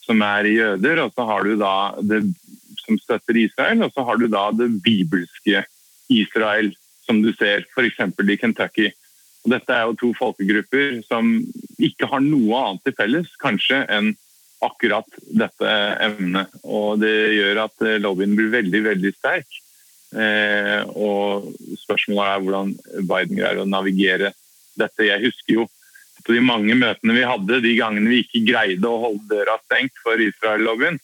som er jøder, og så har du da det som støtter Israel, og så har du da det bibelske Israel, som du ser f.eks. i Kentucky. Og dette er jo to folkegrupper som ikke har noe annet til felles, kanskje, enn akkurat dette emnet. Og det gjør at eh, lobbyen blir veldig, veldig sterk. Eh, og spørsmålet er hvordan Biden greier å navigere dette. Jeg husker jo på de mange møtene vi hadde, de gangene vi ikke greide å holde døra stengt for Israel-lobbyen.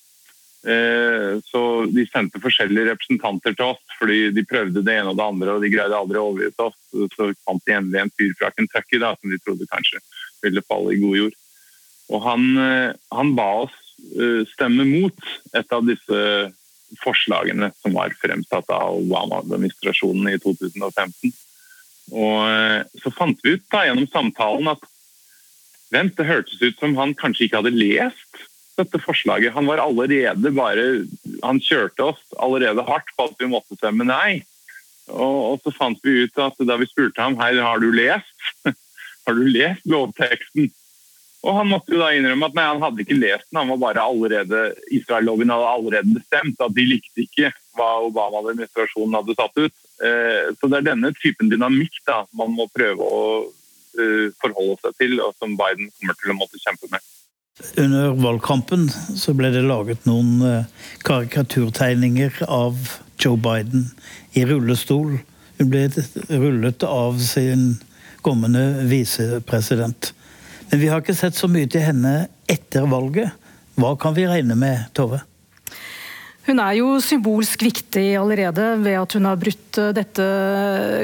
Eh, så de sendte forskjellige representanter til oss, fordi de prøvde det ene og det andre, og de greide aldri å overbevise oss. Så fant de endelig en fyr fra Kentucky da, som de trodde kanskje ville falle i god jord. Og han, eh, han ba oss eh, stemme mot et av disse forslagene som var fremsatt av Obama-administrasjonen i 2015. Og så fant vi ut da, gjennom samtalen at Vent, det hørtes ut som han kanskje ikke hadde lest dette forslaget. Han var allerede bare Han kjørte oss allerede hardt på at vi måtte stemme nei. Og, og så fant vi ut at da vi spurte ham hei, har du lest har du lest lovteksten, og han måtte jo da innrømme at nei, han hadde ikke lest den. Han var bare allerede, Israel-loven hadde allerede bestemt at de likte ikke hva Obama-administrasjonen hadde satt ut. Eh, så det er denne typen dynamikk da, man må prøve å forholde seg til, og som Biden kommer til å måtte kjempe med. Under valgkampen så ble det laget noen eh, karikaturtegninger av Joe Biden i rullestol. Hun ble rullet av sin kommende visepresident. Men vi har ikke sett så mye til henne etter valget. Hva kan vi regne med, Tove? Hun er jo symbolsk viktig allerede ved at hun har brutt eh, dette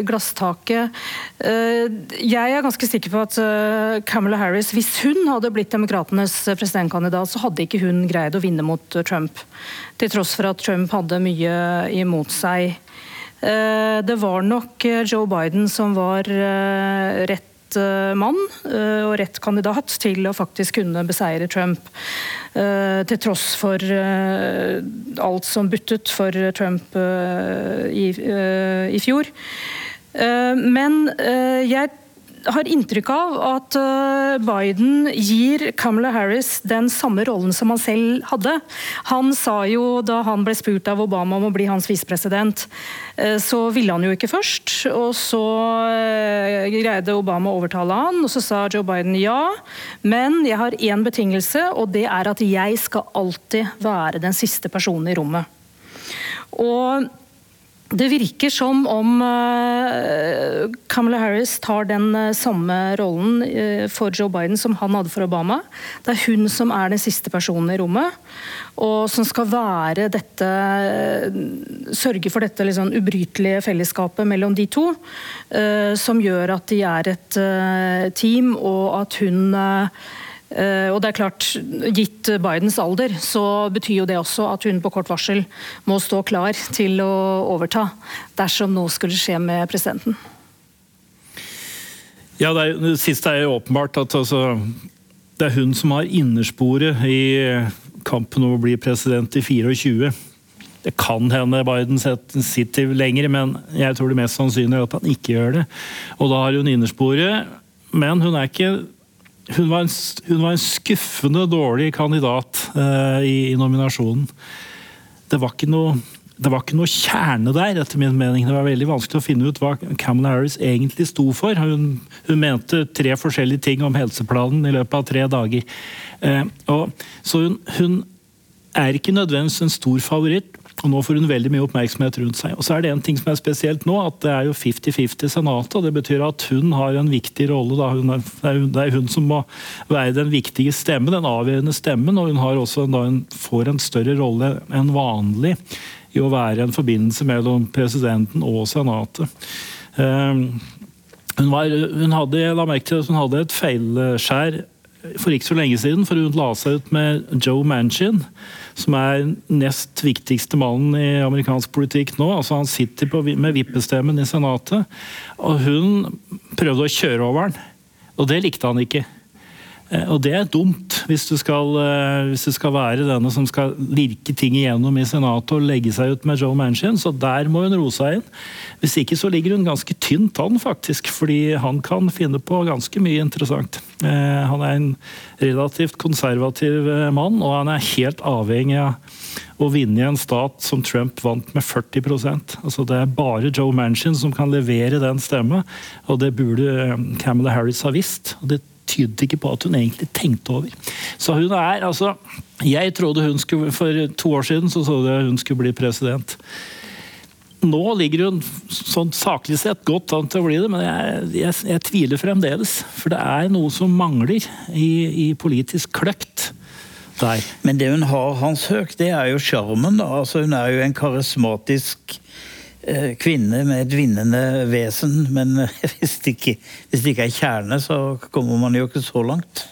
glasstaket. Eh, jeg er ganske sikker på at eh, Camilla Harris, hvis hun hadde blitt demokratenes presidentkandidat, så hadde ikke hun greid å vinne mot Trump. Til tross for at Trump hadde mye imot seg. Det var nok Joe Biden som var rett Eh, mann eh, og rett kandidat til å faktisk kunne beseire Trump. Eh, til tross for alt som buttet for Trump i, i fjor. Men jeg har inntrykk av at eh, Biden gir Kamala Harris den samme rollen som han selv hadde. Han sa jo da han ble spurt av Obama om å bli hans visepresident, eh, så ville han jo ikke først. Og så eh, greide Obama å overtale han, og så sa Joe Biden ja, men jeg har én betingelse, og det er at jeg skal alltid være den siste personen i rommet. Og det virker som om Kamala Harris tar den samme rollen for Joe Biden som han hadde for Obama. Det er hun som er den siste personen i rommet, og som skal være dette Sørge for dette liksom ubrytelige fellesskapet mellom de to. Som gjør at de er et team, og at hun Eh, og det er klart, Gitt Bidens alder, så betyr jo det også at hun på kort varsel må stå klar til å overta dersom noe skulle skje med presidenten. Ja, Det, er, det siste er jo åpenbart at altså, det er hun som har innersporet i kampen om å bli president i 24. Det kan hende Biden sitter lenger, men jeg tror det mest sannsynlig er at han ikke gjør det. Og da har hun innersporet, men hun er ikke hun var, en, hun var en skuffende dårlig kandidat uh, i, i, nominasjonen. Det var, noe, det var ikke noe kjerne der, etter min mening. Det var veldig vanskelig å finne ut hva Camilla Harris egentlig sto for. Hun, hun mente tre forskjellige ting om helseplanen i løpet av tre dager. Uh, og, så hun, hun er ikke nødvendigvis en stor favoritt, og Nå får hun veldig mye oppmerksomhet rundt seg. Og så er Det en ting som er spesielt nå, at det er jo 50-50 Senatet. og Det betyr at hun har en viktig rolle. Er, det er hun som må være den viktige stemmen, den avgjørende stemmen. Og hun også, en, får en større rolle enn vanlig i å være en forbindelse mellom presidenten og Senatet. Ehm, hun, var, hun hadde, la merke til at hun hadde et feilskjær for ikke så lenge siden, for hun la seg ut med Joe Manchin som er nest viktigste mannen i amerikansk politikk nå. altså Han sitter på, med vippestemmen i Senatet, og hun prøvde å kjøre over han. Og det likte han ikke. Eh, og det er dumt, hvis du skal, eh, hvis du skal være denne som skal lirke ting igjennom i Senatet og legge seg ut med Joe Manchin, så der må hun roe seg inn. Hvis ikke så ligger hun ganske tynt an, faktisk, fordi han kan finne på ganske mye interessant. Eh, han er en relativt konservativ mann, og han er helt avhengig av å vinne i en stat som Trump vant med 40% altså Det er bare Joe Manchin som kan levere den stemmen, og det burde Camilla Harris ha visst. og det tydet ikke på at hun egentlig tenkte over. Så hun er altså Jeg trodde hun skulle For to år siden så trodde jeg hun skulle bli president. Nå ligger hun sånn saklig sett godt an til å bli det, men jeg, jeg, jeg tviler fremdeles. For det er noe som mangler i, i politisk kløkt. Der. Men det hun har, Hans Høk, det er jo sjarmen. Altså, hun er jo en karismatisk kvinne med et vinnende vesen, men hvis det, ikke, hvis det ikke er kjerne, så kommer man jo ikke så langt.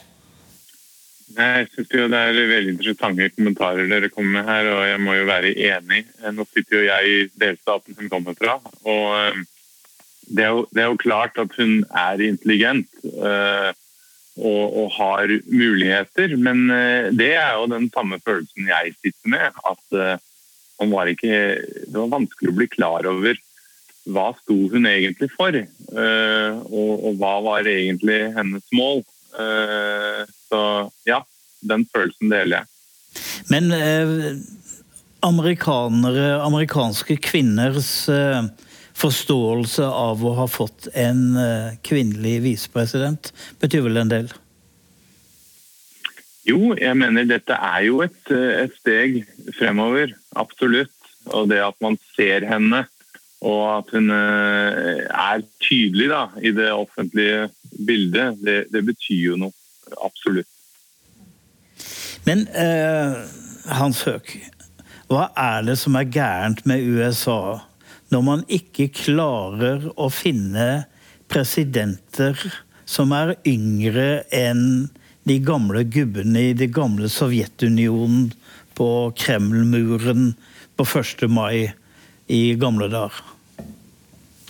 Jeg synes jo Det er veldig interessante kommentarer dere kommer med her, og jeg må jo være enig. Eh, nå sitter jo jeg i delstaten hun kommer fra. og eh, det er, jo, det er jo klart at hun er intelligent og, og, har muligheter, men det er jo den samme følelsen jeg sitter med. At var ikke, det var vanskelig å bli klar over hva sto hun egentlig for, uh, og, og, hva var egentlig hennes mål. Uh, så ja, den følelsen deler jeg. Men uh, amerikanere, amerikanske kvinners forståelse av å ha fått en kvinnelig visepresident betyr vel en del? Jo, jeg mener dette er jo et, et, steg fremover. Absolutt. Og det at man ser henne, og at hun eh, er tydelig da, i det offentlige bildet, det, det betyr jo noe. Absolutt. Men eh, Hans Høk, hva er det som er gærent med USA når man ikke klarer å finne presidenter som er yngre enn de gamle gubbene i det gamle Sovjetunionen på Kremlmuren på 1. mai i gamle dager.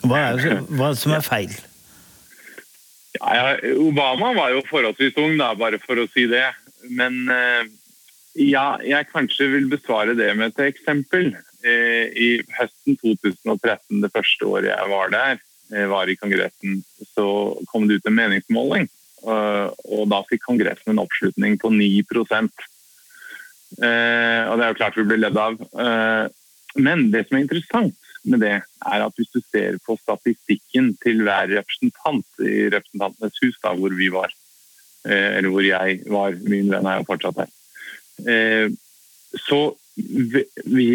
Hva er, det, som er feil? Ja, Obama var jo forholdsvis ung, da, bare for å si det. Men eh, ja, jeg kanskje vil besvare det med et eksempel. Eh, I høsten 2013, det første året jeg var der, eh, var i Kongressen, så kom det ut en meningsmåling og da fikk Kongressen en oppslutning på 9 eh, Og det er jo klart vi blir ledd av. Eh, men det som er interessant med det, er at hvis du ser på statistikken til hver representant i Representantenes hus, da, hvor vi var, eller hvor jeg var, min venn er jo fortsatt her, så vi,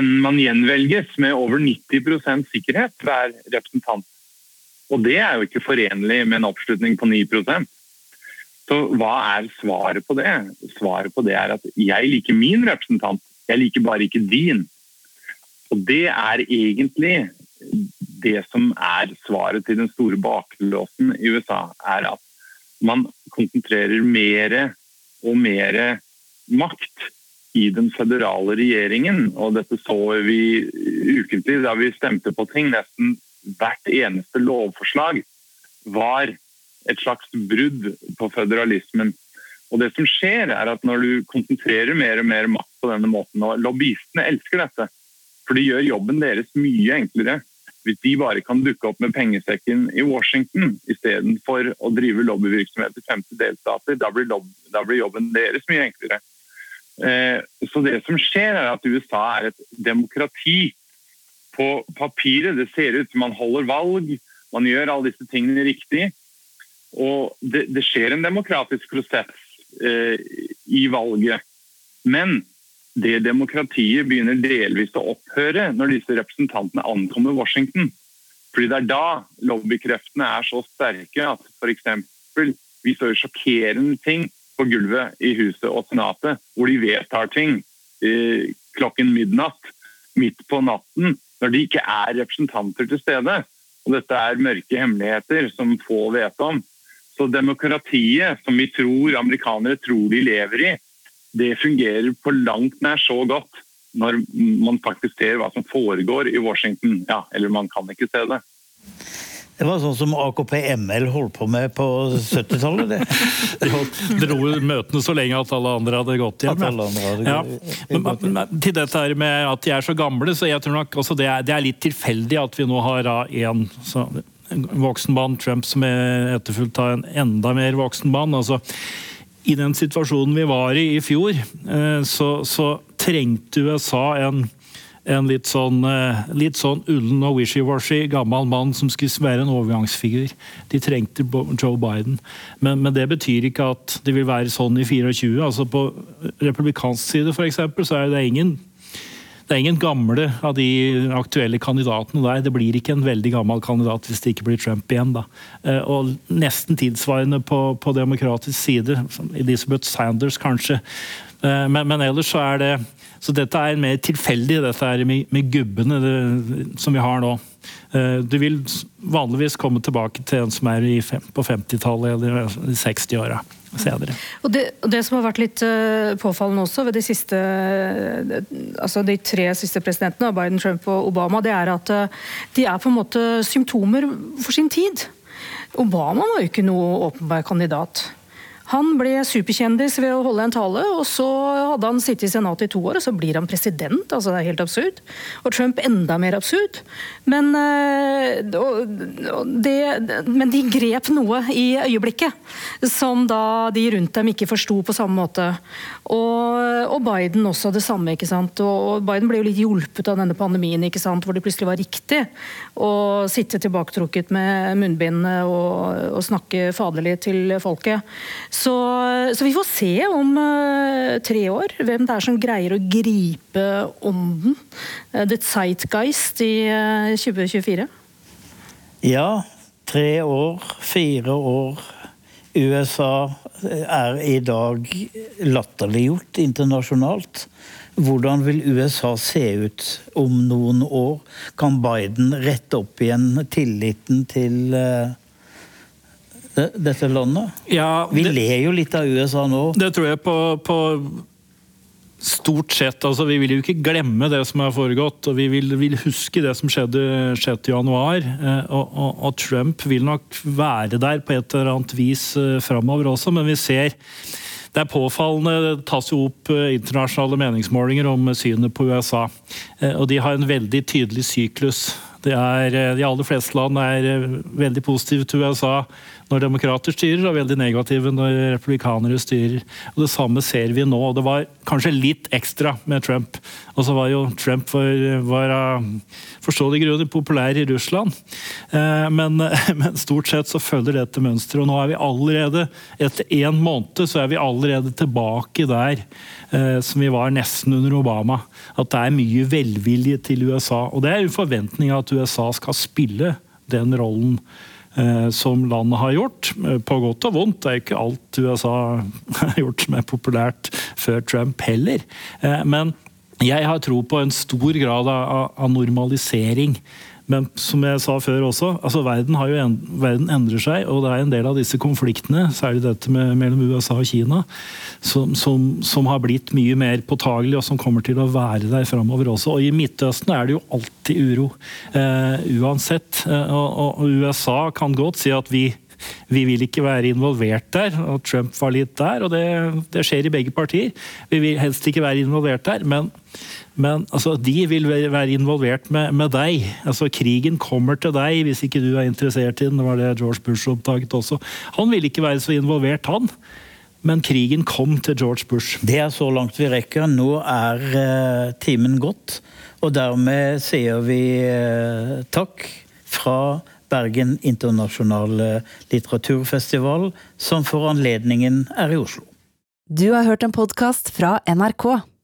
man gjenvelges med over 90% sikkerhet hver representant. Og det er jo ikke forenlig med en oppslutning på 9 Så hva er svaret på det? Svaret på det er at jeg liker min representant, jeg liker bare ikke din. Og det er egentlig det som er svaret til den store baklåsen i USA, er at man konsentrerer mer og mer makt i den føderale regjeringen. Og dette så vi ukentlig da vi stemte på ting. Nesten hvert eneste lovforslag var et slags brudd på føderalismen. Og det som skjer er at Når du konsentrerer mer og mer makt på denne måten, og lobbyistene elsker dette, for det gjør jobben deres mye enklere hvis de bare kan dukke opp med pengesekken i Washington istedenfor å drive lobbyvirksomhet i 50 delstater. Da blir, da blir, jobben deres mye enklere. Eh, så det som skjer, er at USA er et demokrati på papiret. Det ser ut som man holder valg, man gjør alle disse tingene riktig. Og det, det skjer en demokratisk prosess eh, i valget. Men det demokratiet begynner delvis å opphøre når disse representantene ankommer Washington. Fordi det er da lobbykreftene er så sterke at f.eks. vi så sjokkerende ting på gulvet i huset og senatet, hvor de vedtar ting eh, klokken midnatt, midt på natten, når de ikke er representanter til stede. Og dette er mørke hemmeligheter som få vet om. Så demokratiet, som vi tror amerikanere tror de lever i, det fungerer på langt nær så godt når man faktisk ser hva som foregår i Washington. Ja, eller man kan ikke se det. Det var sånn som AKP-ML holdt på med på 70-tallet. De dro møtene så lenge at alle andre hadde gått hjem. Hadde ja. men, men, til dette med at de er så gamle, så jeg tror nok også det er, det er litt tilfeldig at vi nå har én voksen mann, Trump, som er etterfulgt av en enda mer voksen mann. altså i den situasjonen vi var i i fjor, eh, så, så trengte USA en, en litt sånn, eh, litt sånn ullen og wishy-washy gammel mann som skulle være en overgangsfigur. De trengte Joe Biden. Men, men, det betyr ikke at det vil være sånn i 24. Altså På republikansk side for eksempel, så er det ingen det er ingen gamle av de aktuelle kandidatene der. Det blir ikke en veldig gammel kandidat hvis det ikke blir Trump igjen. da. Eh, og nesten tilsvarende på, på demokratisk side. Elizabeth Sanders, kanskje. Eh, men, men, ellers så er det Så dette er mer tilfeldig, dette er med, med gubbene det, som vi har nå. Eh, du vil vanligvis komme tilbake til en som er fem, på 50-tallet eller 60-åra senere. Og det, og det, som har vært litt uh, påfallende også ved de siste uh, altså de tre siste presidentene, Biden, Trump og Obama, det er at uh, de er på en måte symptomer for sin tid. Obama var jo ikke noe åpenbar kandidat. Han ble superkjendis ved å holde en tale, og så hadde han sittet i Senatet i to år, og så blir han president. altså Det er helt absurd. Og Trump enda mer absurd. Men, eh, det, men de grep noe i øyeblikket som da de rundt dem ikke forsto på samme måte. Og, og, Biden også det samme. ikke sant? Og Biden ble jo litt hjulpet av denne pandemien, ikke sant? hvor det plutselig var riktig å sitte tilbaketrukket med munnbind og, og snakke faderlig til folket. Så, så, vi får se om uh, tre år hvem det er som greier å gripe ånden. Uh, the Zeitgeist i uh, 2024. Ja. Tre år, fire år. USA er i dag latterliggjort internasjonalt. Hvordan vil USA se ut om noen år? Kan Biden rette opp igjen tilliten til uh, dette landet? Ja, Vi ler jo litt av USA nå. Det tror jeg på, på stort sett. altså Vi vil jo ikke glemme det som har foregått, og vi vil, vil huske det som skjedde 6.1. januar, og, og, og, Trump vil nok være der på et eller annet vis eh, framover også, men vi ser det er påfallende. Det tas jo opp eh, internasjonale meningsmålinger om synet på USA. Og de har en veldig tydelig syklus. Er, de aller fleste land er veldig positive til USA. når demokrater styrer, og veldig negative når republikanere styrer. Og Det samme ser vi nå. og Det var kanskje litt ekstra med Trump. Og så var jo Trump for, var av forståelige grunner populær i Russland. Eh, men, men, stort sett så følger dette mønsteret. Og nå er vi allerede, etter én måned, så er vi allerede tilbake der eh, som vi var nesten under Obama. At det er mye velvilje til USA. Og det er jo forventninga at USA skal spille den rollen eh, som landet har gjort, eh, på godt og vondt. Det er jo ikke alt USA har gjort som er populært før Trump heller. Eh, men jeg har tro på en stor grad av normalisering men som jeg sa før også, altså verden, en, verden, endrer seg, og det er en del av disse konfliktene, særlig dette med, mellom USA og Kina, som, som, som, har blitt mye mer påtagelig, og som kommer til å være der framover også. Og i Midtøsten er det jo alltid uro, eh, uansett. Eh, og, og, USA kan godt si at vi vi vil ikke være involvert der, og Trump var litt der. og Det, det skjer i begge partier. Vi vil helst ikke være involvert der, men men altså, de vil være involvert med, med, deg. Altså, Krigen kommer til deg hvis ikke du er interessert i den. Det var det George Bush oppdaget også. Han ville ikke være så involvert, han. Men krigen kom til George Bush. Det er så langt vi rekker. Nå er uh, timen gått. Og dermed sier vi uh, takk fra Bergen internasjonale litteraturfestival, som for anledningen er i Oslo. Du har hørt en podkast fra NRK.